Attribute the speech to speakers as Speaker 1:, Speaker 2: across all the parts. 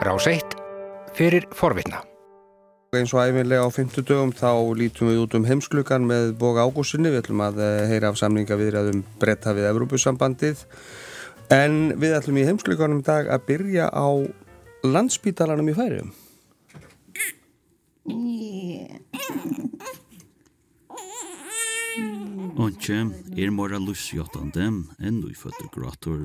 Speaker 1: Rás 1 fyrir forvitna.
Speaker 2: Eins og æfinlega á 50 dögum þá lítum við út um heimsklukan með Boga Ágússinni. Við ætlum að eh, heyra af samninga viðræðum bretta við Evrópusambandið. En við ætlum í heimsklukanum dag að byrja á landsbítalanum í færiðum.
Speaker 3: Onke er mora lusjóttandi enn úifötur grátur.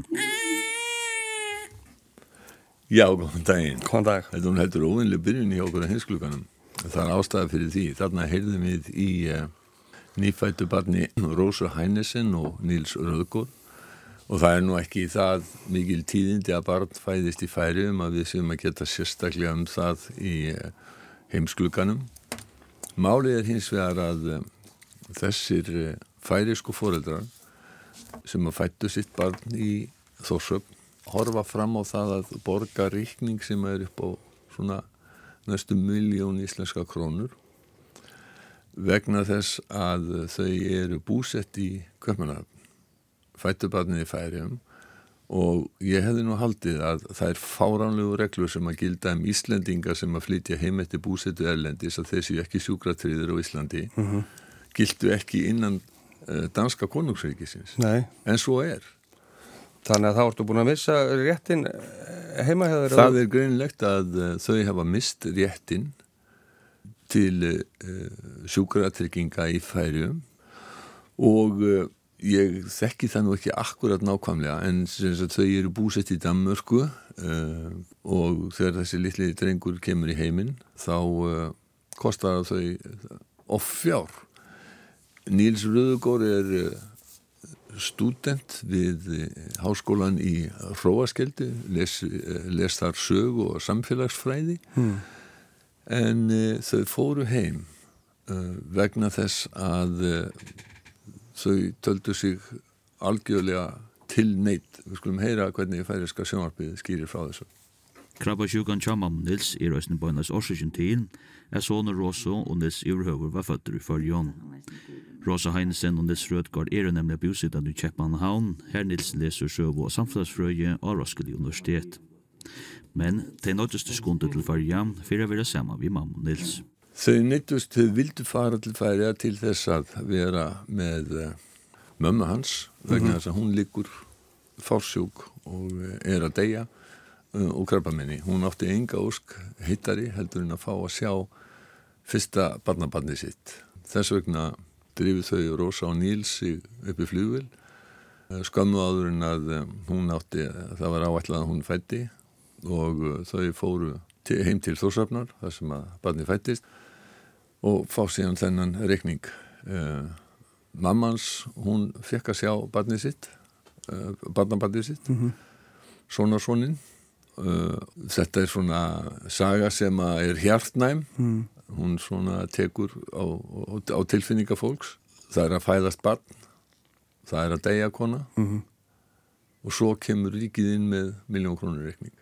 Speaker 4: Já, góðan daginn.
Speaker 2: Góðan dag.
Speaker 4: Þetta er heldur óvinnlega byrjun í okkur að hinsklukanum. Það er ástæða fyrir því. Þarna heyrðum við í uh, nýfættu barni Rósa Hænesen og Níls Röðgóð og það er nú ekki það mikil tíðindi að barn fæðist í færiðum að við séum að geta sérstaklega um það í uh, heimsklukanum. Málið er hins vegar að uh, þessir færisku foreldrar sem að fættu sitt barn í Þórsöp horfa fram á það að borga ríkning sem er upp á svona næstu miljón íslenska krónur vegna þess að þau eru búsett í Köpmanahöfn fættubarnið í færium og ég hefði nú haldið að það er fáránlegu reglur sem að gilda um Íslendingar sem að flytja heim eftir búsettu erlendis að þessi ekki sjúkratriður á Íslandi mm -hmm. gildu ekki innan uh, danska konungsreikisins en svo er
Speaker 2: Þannig að þá ertu búin að missa réttin heima hefur
Speaker 4: Það er greinlegt að uh, þau hafa mist réttin til uh, sjúkratrygginga í færium og ég þekki það nú ekki akkurat nákvæmlega en þau eru búsett í Danmörku og þegar þessi litli drengur kemur í heiminn þá kostar þau offjár Níls Röðugór er student við háskólan í Róaskeldu les, les þar sög og samfélagsfræði. Hmm. en uh, þau fóru heim uh, vegna þess að uh, þau töldu sig algjörlega til neitt við skulum heyra hvernig færiska sjónarbyggði skýrir frá þessu
Speaker 3: Krabbasjukan tja mamma Nils er òsne bøynas årsøkjen til, er sånne Rosa og Nils Iverhøver var føtter i fyrjon. Rosa Heinesen og Nils Rødgaard er nemlig bjusittan i Kjeppmannhavn, her Nils leser sjøvo og samfunnsfrøye av Roskilde Universitet. Men de nøtteste skundet til for fyrir å være sammen med mamma Nils.
Speaker 4: Þau nøttest til vilde fara til fyrja til þess að vera med mamma hans, vegna þess að hún liggur forsjúk og er að deia. Mm og krabba minni. Hún átti enga ósk hittari heldur en að fá að sjá fyrsta barnabarni sitt. Þess vegna drifið þau Rósa og Níls upp í flugvil skammu áður en að hún átti það var áætlað að hún fætti og þau fóru til, heim til Þórsafnar þar sem að barni fættist og fá síðan þennan reikning uh, mammans hún fekk að sjá barni sitt uh, barnabarni sitt mm -hmm. uh, þetta er svona saga sem að er hjartnæm. Mm hún svona tekur á, á, tilfinninga fólks. Það er að fæðast barn það er að deyja kona mm -hmm. og svo kemur ríkið inn með miljón krónur reikning.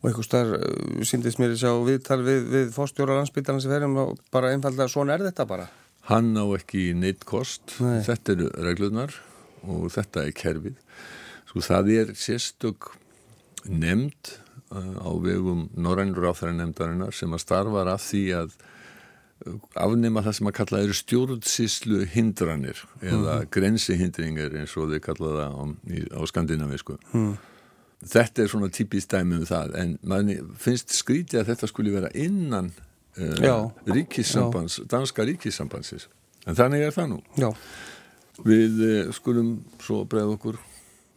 Speaker 2: Og einhver starf uh, síndist mér þess að viðtal við, við fórstjóra landsbytarnas í ferðum og bara einfalda svona er þetta bara?
Speaker 4: Hann á ekki neitt kost. Nei. þetta eru reglunar og þetta er kerfið. Sko það er sérstök nefnd á vegum Norrænur áþæranemdarinnar sem að starfar af því að uh, afnema það sem að kalla eru stjórnsíslu hindranir eða mm. grensihindringar eins og þau kalla það á, á skandinavisku mm. þetta er svona típist dæmi um það en maður finnst skrítið að þetta skulle vera innan uh, ríkissambands, danska ríkissambansis en þannig er það nú
Speaker 2: Já.
Speaker 4: við uh, skulum svo bregða okkur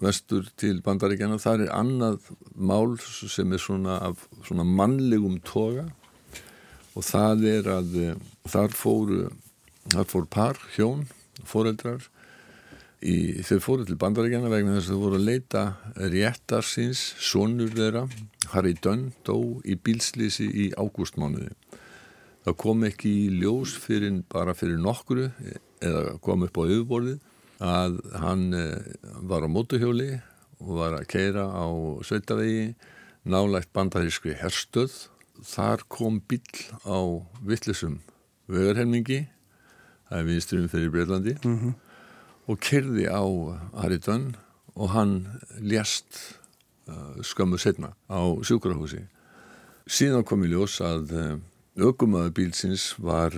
Speaker 4: vestur til bandaríkjana þar er annað mál sem er svona af svona mannlegum toga og það er að eh, þar fóru þar fór par, hjón, foreldrar í, þau fóru til bandaríkjana vegna þess að þau voru að leita réttar síns, sonur þeirra. Harry Dunn dó í bílslýsi í ágústmánuði. Það kom ekki í ljós fyrir bara fyrir nokkru eða kom upp á auðborðið að hann eh, var á mótuhjóli og var að keira á sveitavegi nálægt bandarískri herstöð þar kom bíl á vittlisum vögarhelmingi það er viðsturum fyrir Breitlandi mm -hmm. og kerði á Haridun og hann lést uh, skömmu setna á sjúkrahúsi síðan kom í ljós að aukumöðu bílsins var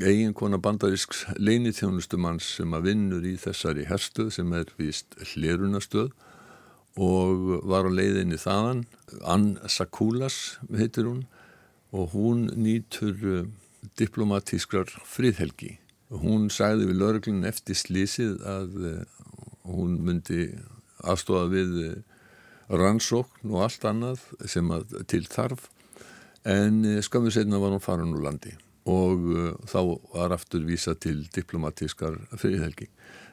Speaker 4: eiginkona bandarísks leinithjónustumanns sem að vinnur í þessari herstuð sem er vist hlerunastöð og var á leiðinni þaðan. Ann Sakulas heitir hún og hún nýtur diplomatískrar friðhelgi. Hún sagði við lauruglun eftir slísið að hún myndi aðstofa við rannsókn og allt annað sem að til þarf en skamðu setna var hún farin úr landi og uh, þá var aftur vísa til diplomatískar friðhelgi.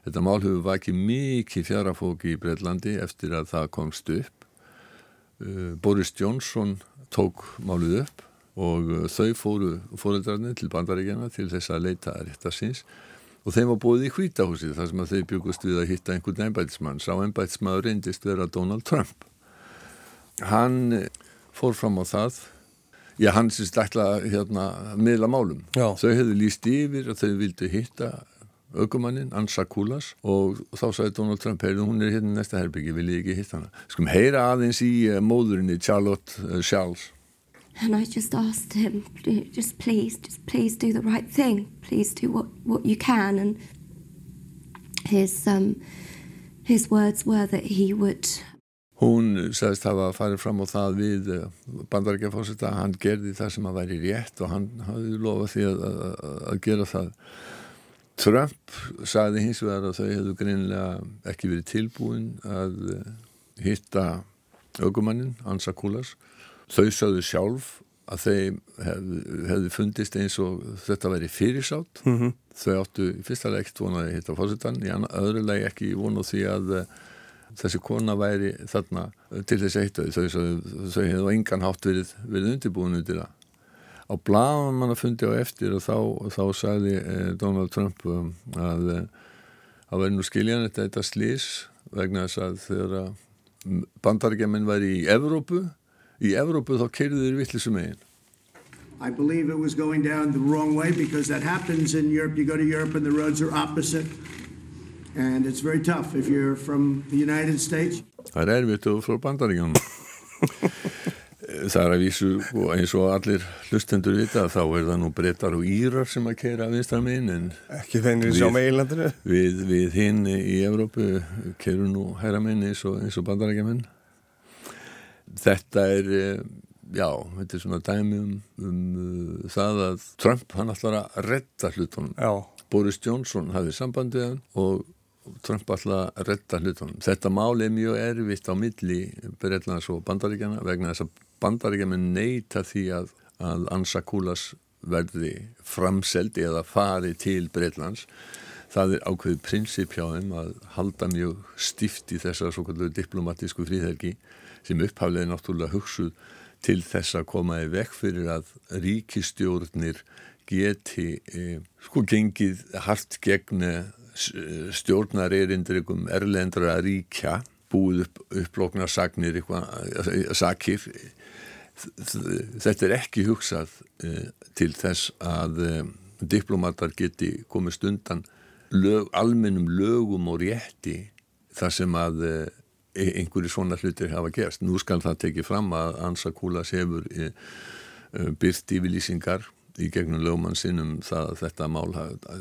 Speaker 4: Þetta mál hefur vakið mikið fjarafóki í Breitlandi eftir að það komst upp. Uh, Boris Johnson tók málið upp og uh, þau fóru fóreldrarnir til bandaríkjana til þess að leita að rétta síns og þeim var búið í hvítahúsið þar sem að þau byggust við að hitta einhvern ennbætismann. Sá ennbætismann reyndist vera Donald Trump. Hann fór fram á það Já, hann sést ætla hérna miðla málum. Já. Þau hefðu líst yfir að þau vildu hitta aukumannin, Ansa Kulas og þá sagði Donald Trump, heyrðu hún er hérna næsta herbyggi, vil ég ekki hitta hana. Skum heyra aðeins í uh, móðurinni Charlotte uh, Charles.
Speaker 5: And I just asked him, just please, just please do the right thing. Please do what, what you can. And his, um, his words were that he would
Speaker 4: Hún sagðist hafa farið fram á það við eh, bandarækjafósita að hann gerði það sem að væri rétt og hann hafði lofað því að, að, að gera það. Trump sagði hins vegar að þau hefðu greinilega ekki verið tilbúin að eh, hitta augumannin, Ansa Kulas. Þau sagðu sjálf að þeim hefði, hefði fundist eins og þetta væri fyrirsátt. Mm -hmm. Þau áttu í fyrsta leik vonaði hitta fósitan, í öðru leik ekki vonað því að þessi kona væri þarna til þessi eittu þau, þau hefðu engan hátt verið, verið undirbúin undir það. Á bláðan mann að fundi á eftir og þá, og þá sagði eh, Donald Trump um, að eh, að verði nú skiljan þetta, þetta slís vegna þess að þegar bandarækjaman væri í Evrópu í Evrópu þá kerði þeir vittlisum eigin
Speaker 6: I believe it was going down the wrong way because that happens in Europe. You go to Europe and the roads are opposite and it's very tough if you're from the United States.
Speaker 4: Það er erfitt og frá bandaríkjónum. það er að vísu og eins og allir hlustendur vita þá er það nú breytar og írar sem að keira viðstarmiðin en
Speaker 2: ekki þennir sá meilandinu
Speaker 4: við, við hinn í Evrópu keirum nú hæraminn eins og, og bandaríkjaminn þetta er eh, já, þetta er svona dæmi um, um uh, það að Trump hann ætlar að redda hlutunum já. Boris Johnson hafið sambandið hann og Trump alltaf redda hlutunum. Þetta mál er mjög erfitt á milli Breitlands og bandaríkjana vegna þess að bandaríkjana neyta því að, að Ansa Kulas verði framseldi eða fari til Breitlands. Það er ákveðið prinsip hjá þeim að halda mjög stift í þessar svo kallu diplomatísku fríðhelgi sem upphaflega náttúrulega hugsuð til þess að koma í vekk fyrir að ríkistjórnir geti eh, sko gengið hart gegn stjórnar erindrikum erlendra ríkja búið upp, upplokna sagnir sakir þetta er ekki hugsað til þess að diplomatar geti komist undan lög, almennum lögum og rétti þar sem að einhverju svona hlutir hafa gerst. Nú skal það tekið fram að Ansa Kúlas hefur byrt yfirlýsingar í gegnum lögmann sinnum það að þetta mál hafa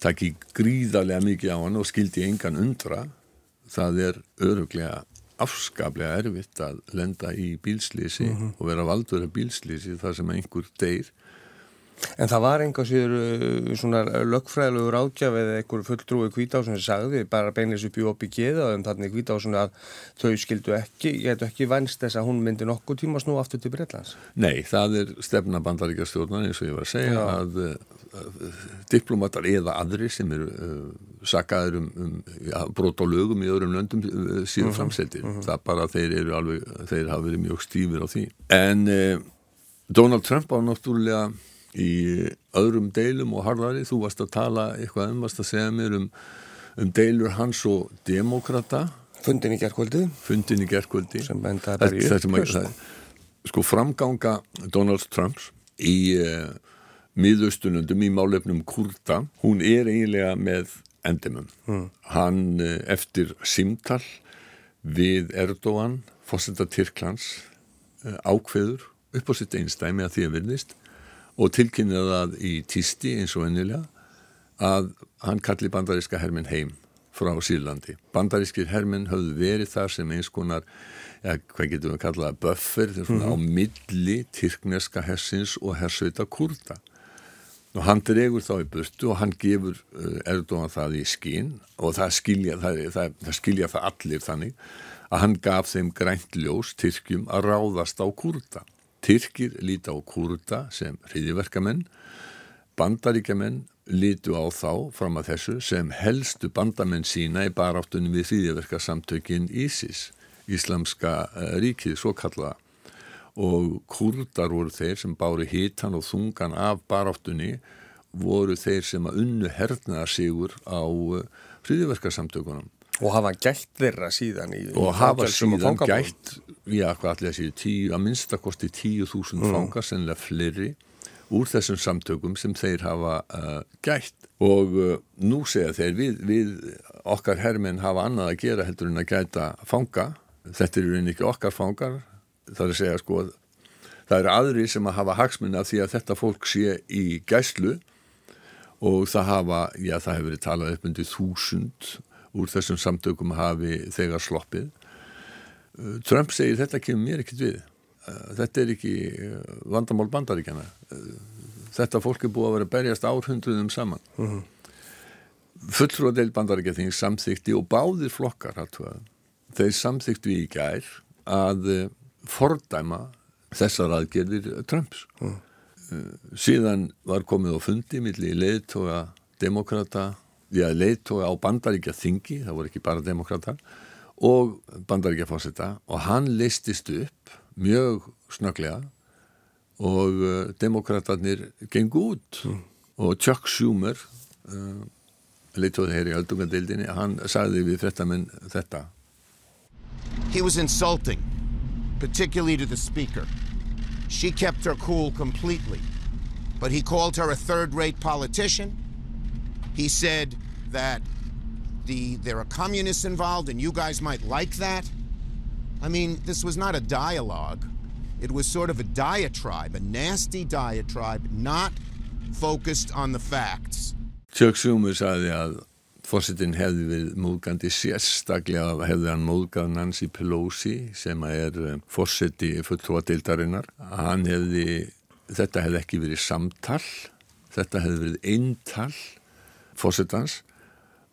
Speaker 4: takki gríðarlega mikið á hann og skildi engan undra það er öruglega afskaplega erfitt að lenda í bílslýsi mm -hmm. og vera valdur af bílslýsi þar sem einhver deyr
Speaker 2: En það var einhver síður uh, svona lögfræðilegur átjaf eða einhver fulltrúi kvításun sem sagði bara beinleis upp í oppi geða um þannig kvításun að þau skildu ekki, getur ekki vænst þess að hún myndi nokkuð tíma snú aftur til Breitlands
Speaker 4: Nei, það er stefna bandaríkastjórnan eins og ég var að segja Já. að diplomatar eða aðri sem eru uh, sakaður um, um ja, brot á lögum í öðrum löndum uh, síðan uh -huh, framseldir. -huh. Það er bara að þeir eru alveg, þeir hafa verið mjög stífir á því. En uh, Donald Trump á náttúrulega í öðrum deilum og harðari, þú varst að tala eitthvað um, varst að segja mér um, um deilur hans og demokrata.
Speaker 2: Fundin í gerðkvöldi.
Speaker 4: Fundin í gerðkvöldi. Sko framganga Donald Trumps í uh, miðaustunundum í málefnum Kurta, hún er eiginlega með endimum. Mm. Hann eftir simtal við Erdogan, fórsenda Tyrklands, uh, ákveður upp á sitt einstæmi að því að virðist og tilkynnið það í tísti eins og ennilega að hann kalli bandaríska herminn heim frá Sýrlandi. Bandarískir herminn höfðu verið þar sem eins konar, ja, hvað getum við kallað, buffer, mm -hmm. á milli tyrkneska hersins og hersveita kurda. Og hann dregur þá í burtu og hann gefur uh, Erdogan það í skinn og það skilja það, það, það skilja það allir þannig að hann gaf þeim grænt ljós Tyrkjum að ráðast á kurda. Tyrkir líti á kurda sem hriðiverkamenn, bandaríkjamenn lítu á þá fram að þessu sem helstu bandamenn sína í baráttunum við hriðiverkasamtökin ISIS, Íslamska eh, ríkið, svo kallaða. Og kurdar voru þeir sem bári hitan og þungan af baráttunni, voru þeir sem að unnu hernaða sigur á hriðiverkasamtökunum.
Speaker 2: Og hafa gætt þeirra síðan í
Speaker 4: og hafa síðan gætt, já hvað allir að séu, tíu, að minnstakosti tíu þúsund mm. fangar, sennilega fleiri úr þessum samtökum sem þeir hafa uh, gætt. Og uh, nú segja þeir við, við okkar herminn hafa annað að gera heldur en að gæta fanga. Þetta eru einnig ekki okkar fangar. Það er að segja sko það eru aðri sem að hafa hagsmunna því að þetta fólk sé í gæslu. Og það hafa, já það hefur verið talað upp undir þúsund úr þessum samtökum hafi þegar sloppið uh, Trump segir þetta kemur mér ekkert við Eh, þetta er ekki eh, vandamál bandaríkjana þetta fólk er búið að vera berjast árhundruðum saman uh mhm. -huh. fulltróðdeil bandaríkjathing samþykti og báðir flokkar þeir samþykti í gær að fordæma þessar aðgerðir Trumps uh -huh. síðan var komið á fundi millir leiðtoga demokrata, já leiðtoga á bandaríkja þingi, það voru ekki bara demokrata og bandaríkja fósita og hann leistist upp mjög snöglega og uh, demokraterna gengur út. Mm. og Chuck Schumer uh, leittóði hér í öldungadeildinni hann sagði við frettamenn þetta.
Speaker 7: He was insulting particularly to the speaker. She kept her cool completely but he called her a third-rate politician He said that the, there are communists involved and you guys might like that I mean, this was not a dialogue. It was sort of a diatribe, a nasty diatribe, not focused on the facts.
Speaker 4: Chuck Schumer saði að fórsetin hefði við móðgandi sérstaklega hefði hann móðgað Nancy Pelosi sem er eh, fórseti fulltróadeildarinnar. Hann hefði, þetta hefði ekki verið samtal, þetta hefði verið eintal fórsetans.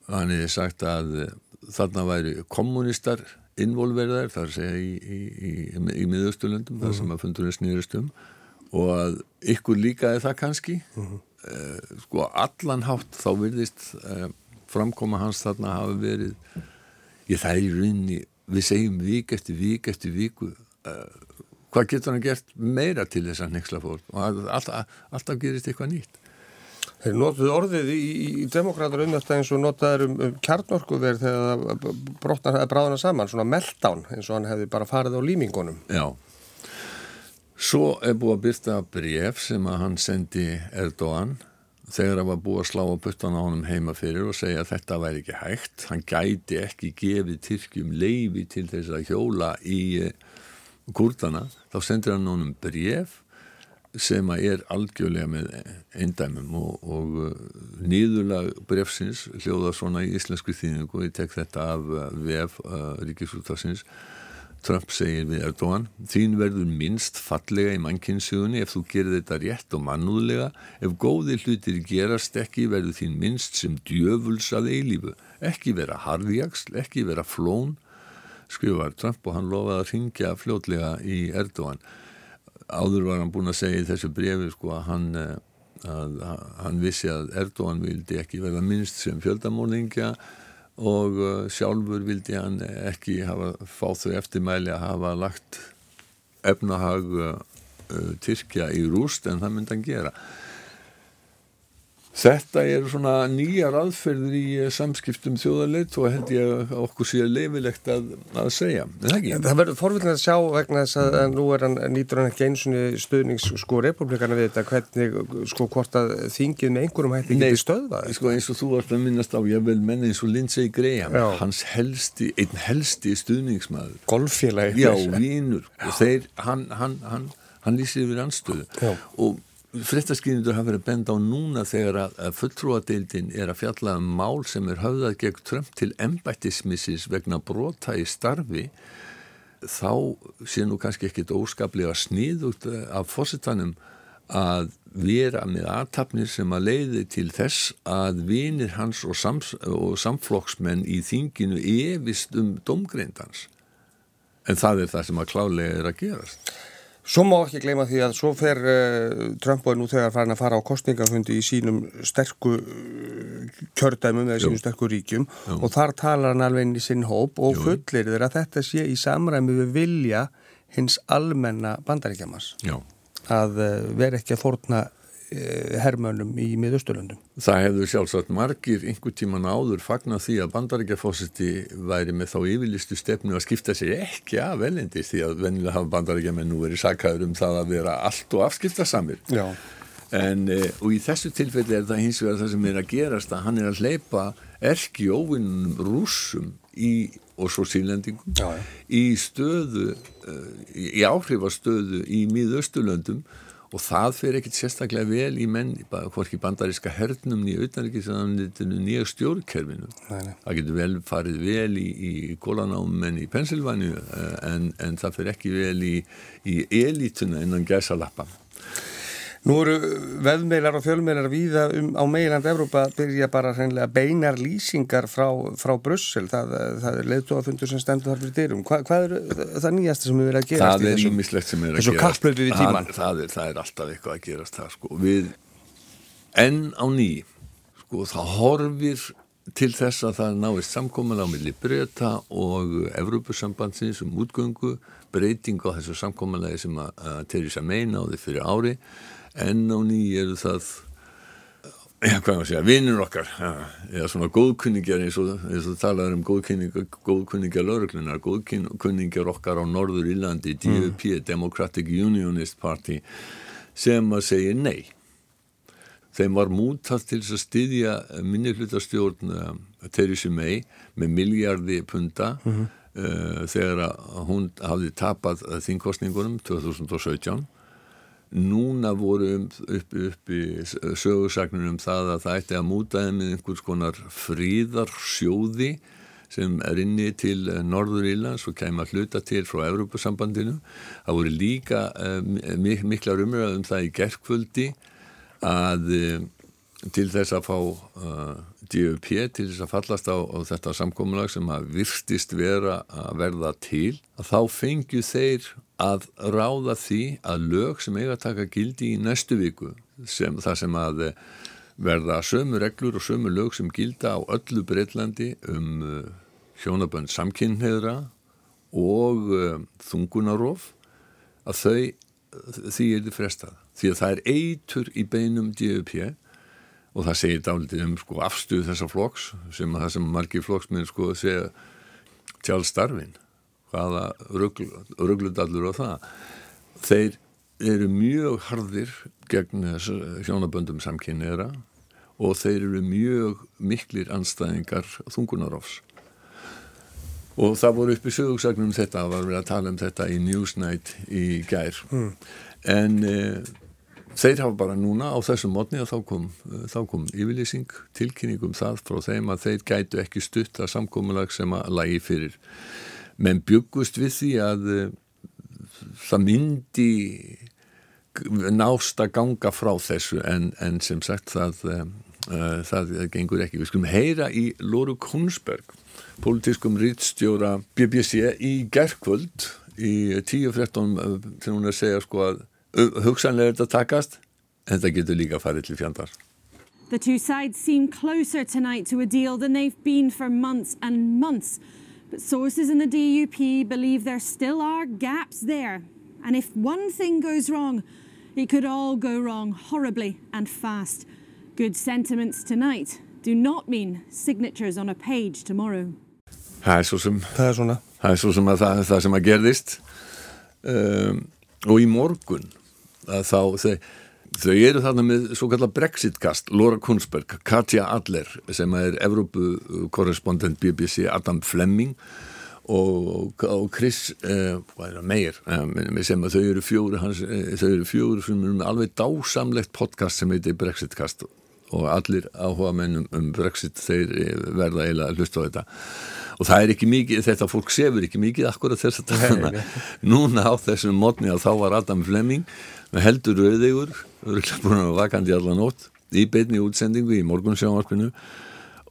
Speaker 4: Hann hefði sagt að eh, þarna væri kommunistar involverðar þar segja í, í, í, í miðaustulöndum þar sem að fundurinn snýrist um og að ykkur líkaði það kannski uh -huh. uh, sko allanhátt þá virðist uh, framkoma hans þarna hafi verið ég það er í rauninni við segjum vik eftir vik eftir viku hvað getur hann gert meira til þess að nexla fólk og alltaf, alltaf gerist eitthvað nýtt
Speaker 2: Þeir notuðu orðið í, í demokrátur um þetta eins og notaður um, um kjarnorkuverð þegar það brotnar bráðuna saman, svona meltdown eins og hann hefði bara farið á límingunum.
Speaker 4: Já, svo er búið að byrta bref sem að hann sendi Erdogan þegar það var búið að slá á puttan á honum heima fyrir og segja að þetta væri ekki hægt. Hann gæti ekki gefið Tyrkjum leifi til þess að hjóla í eh, kurdana. Þá sendir hann honum bref sem að er algjörlega með eindæmum og, og uh, nýðurlag brefsins hljóða svona í íslensku þýningu og ég tek þetta af uh, VF uh, Ríkisúttasins Trump segir við Erdogan þín verður minst fallega í mannkynnsugunni ef þú gerir þetta rétt og mannúðlega. Ef góði hlutir gerast ekki verður þín minst sem djöfuls að eilífu. Ekki vera harðjagsl, ekki vera flón skrifar Trump og hann lofaði að ringja fljótlega í Erdogan áður var hann búin að segja í þessu brefi sko að hann, eh, að, að hann vissi að Erdogan vildi ekki verða minnst sem fjöldamóningja og uh, sjálfur vildi hann ekki hafa fáð þau eftirmæli að hafa lagt efnahag uh, Tyrkja í rúst en það myndi hann gera Þetta eru svona nýjar aðferður í eh, samskiptum þjóðarleitt og held ég að okkur sé leifilegt að, að segja. Það?
Speaker 2: Það verður forvillin að sjá vegna þess að, að nú er hann, nýtur hann ekki einsunni stuðnings sko republikana við þetta hvernig sko hvort að þingið með einhverjum hætti
Speaker 4: Nei,
Speaker 2: getið stöðvað.
Speaker 4: Sko eins og þú varst að minnast á, ég vel menna eins og Lindsey Graham,
Speaker 2: Já.
Speaker 4: hans helsti, einn helsti stuðningsmaður.
Speaker 2: Golffélagi.
Speaker 4: Já, vínur. Og þeir, hann, hann, hann, hann lýsir yfir anstöðu. Og fréttaskýrindur hafa verið að benda á núna þegar að, fulltrúadeildin er að fjalla um mál sem er höfðað gegn Trump til embættismissis vegna brota í starfi þá sé nú kannski ekkit óskaplega sniðugt af fórsetanum að vera með aðtapnir sem að leiði til þess að vinir hans og, sams, og samflokksmenn í þinginu efist um domgreindans. En það er það sem að klálega er að gerast.
Speaker 2: Svo má ekki gleyma því að svo fer uh, Trump og er nú þegar farin að fara á kostningafundi í sínum sterku uh, kjördæmum eða sínum sterku ríkjum
Speaker 4: Jú.
Speaker 2: og þar talar hann alveg inn í sinn hóp og fullir þeir að þetta sé í samræmi við vilja hins almenna bandaríkjamas
Speaker 4: Já.
Speaker 2: að uh, vera ekki að fórna uh, hermönum í miðausturlöndum.
Speaker 4: Það hefðu sjálfsagt margir einhver tíman áður fagna því að bandaríkjafósiti væri með þá yfirlistu stefnu að skipta sér ekki af velendis því að venjulega hafa bandaríkjamenn nú verið sakaður um það að vera allt og afskiptasamir.
Speaker 2: Já.
Speaker 4: En, e, og í þessu tilfelli er það hins vegar það sem er að gerast að hann er að hleypa erki óvinnum rússum í, og svo sínlendingum í stöðu, í í áhrifastöðu í miðausturlöndum og það fer ekkit sérstaklega vel í menn, hvorki bandaríska hernum nýja utanrikiðsananditinu nýja stjórnkerfinu. Það getur vel farið vel í, í kólanámen í Pennsylvania eh, en, en það fer ekki vel í, í elítuna innan gæsalappa.
Speaker 2: Nú eru veðmeilar og fjölmeilar víða um, á meiland Evrópa byrja bara hreinlega beinar lýsingar frá, frá Brussel. Það, það er leiðtóafundur sem stendur þar fyrir dyrum. Hva, hvað er það nýjasta sem er verið að gerast
Speaker 4: það er ímislegt sem er að
Speaker 2: þessu
Speaker 4: gerast
Speaker 2: kapplaupi við tímann?
Speaker 4: það, það, er, það er alltaf eitthvað að gerast það sko við enn á ný sko það horfir til þess að það náist samkominlega á milli breyta og Evrópusambandsins um útgöngu breyting á þessu samkominlega sem að, að Theresa May náði fyrir ári enn á ný eru það Já, hvað maður segja, vinnur okkar, eða svona góðkunningjar eins og, og talaður um góðkunningjar, lauruglunar, góðkunningjar okkar á Norður Írlandi, DUP, Democratic Unionist Party, sem að segja nei. Þeim var mútað til að styðja minni hlutastjórn uh, Theresa May með miljardi punta uh, þegar að hún hafði tapað þingkostningunum 2017 núna voru um, upp, upp sögursagnir um það að það ætti að múta þeim með einhvers konar fríðarsjóði sem er inni til Norður Írlands og kemur að hluta til frá Evrópusambandinu. Það voru líka uh, mik miklar umræðum það í gerkvöldi að uh, til þess að fá uh, DUP til þess að fallast á, á þetta samkominlag sem að virstist vera að verða til að þá fengju þeir að ráða því að lög sem eiga að taka gildi í næstu viku sem það sem að eh, verða sömu reglur og sömu lög sem gilda á öllu Breitlandi um uh, hjónabönd samkynneðra og uh, þungunarof að þau því er þið frestað því að það er eitur í beinum DUP og það segir dálítið um sko, afstuð þessa flokks sem að það sem margir flokksminn sko segja Darwin hvaða rugglundallur á það. Þeir eru mjög harðir gegn hjónaböndum samkynniðra og þeir eru mjög miklir anstæðingar þungunarofs. Og það voru upp í sögursagnum þetta það var verið að tala um þetta í Newsnight í gær. Mm. en e, þeir hafa bara núna á þessum mótni að þá kom, þá kom yfirlýsing tilkynningum það frá þeim að þeir gætu ekki stutt að samkomulag sem að lagi fyrir menn byggust við því að uh, það myndi nást að ganga frá þessu en, en sem sagt það, uh, það gengur ekki. Við skulum heyra í Lóru Konsberg, politískum rittstjóra BBC í gerkvöld í 10.13 sem hún er að segja sko að hugsanlega er þetta takast en það getur líka farið til fjandar.
Speaker 8: The two sides seem closer tonight to a deal than they've been for months and months. But sources in the DUP believe there still are gaps there. And if one thing goes wrong, it could all go wrong horribly and fast. Good sentiments tonight do not mean signatures on a page tomorrow.
Speaker 4: Það er svo sem
Speaker 2: Það er svona.
Speaker 4: það, er svo sem að það, það sem að gerðist um, og í morgun þá þau, þau eru þarna með svo kallar Brexit-kast Laura Kunsberg, Katja Adler sem er Evrópu-korrespondent BBC Adam Fleming og, og Chris uh, Meir uh, sem að þau eru fjóru hans, uh, þau eru fjóru sem er með alveg dásamlegt podcast sem heitir Brexit-kast. og allir áhuga mennum um Brexit þeir verða eiginlega að hlusta á þetta. Og það er ekki mikið, þetta fólk sefur ekki mikið akkurat þess að tala núna á þessum mótni að þá var Adam Fleming með heldur auðegur öruglega búin að vakandi allan nótt í beinni útsendingu í morgunsjónvarpinu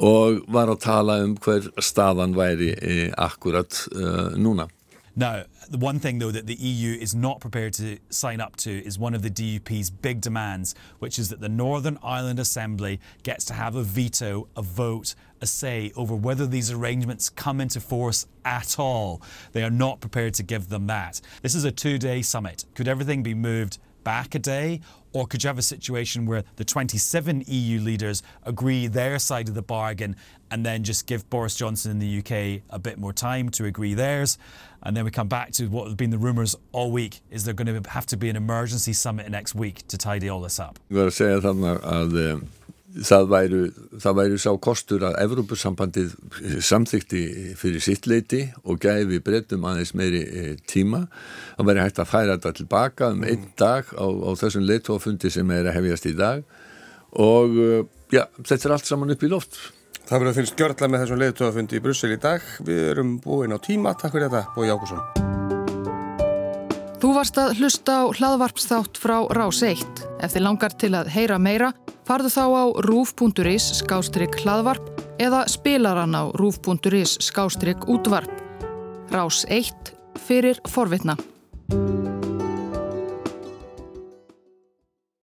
Speaker 4: og var að tala um hver staðan væri eh, akkurat uh, núna
Speaker 9: Now, the one thing, though, that the EU is not prepared to sign up to is one of the DUP's big demands, which is that the Northern Ireland Assembly gets to have a veto, a vote, a say over whether these arrangements come into force at all. They are not prepared to give them that. This is a two day summit. Could everything be moved back a day? Or could you have a situation where the 27 EU leaders agree their side of the bargain and then just give Boris Johnson in the UK a bit more time to agree theirs? And then we come back to what have been the rumours all week is there going to have to be an emergency summit next week to tidy all this up?
Speaker 4: Ég var að segja þarna að um, það væru, það væru sá kostur að Evrópusambandið samþykti fyrir sitt leiti og gæfi breytum aðeins meiri e, tíma. Það væri hægt að færa þetta tilbaka um einn dag á, á þessum leittófundi sem er að hefjast í dag og uh, já, þetta er allt saman upp í loft.
Speaker 2: Það verður að finnst gjörðla með þessum leðutóðafundi í Brussel í dag. Við erum búin á tíma. Takk fyrir þetta, Bói Ákusson.
Speaker 10: Þú varst að hlusta á hlaðvarpsþátt frá Rás 1. Ef þið langar til að heyra meira, farðu þá á rúf.is skástrygg hlaðvarp eða spilaran á rúf.is skástrygg útvarp. Rás 1 fyrir forvitna.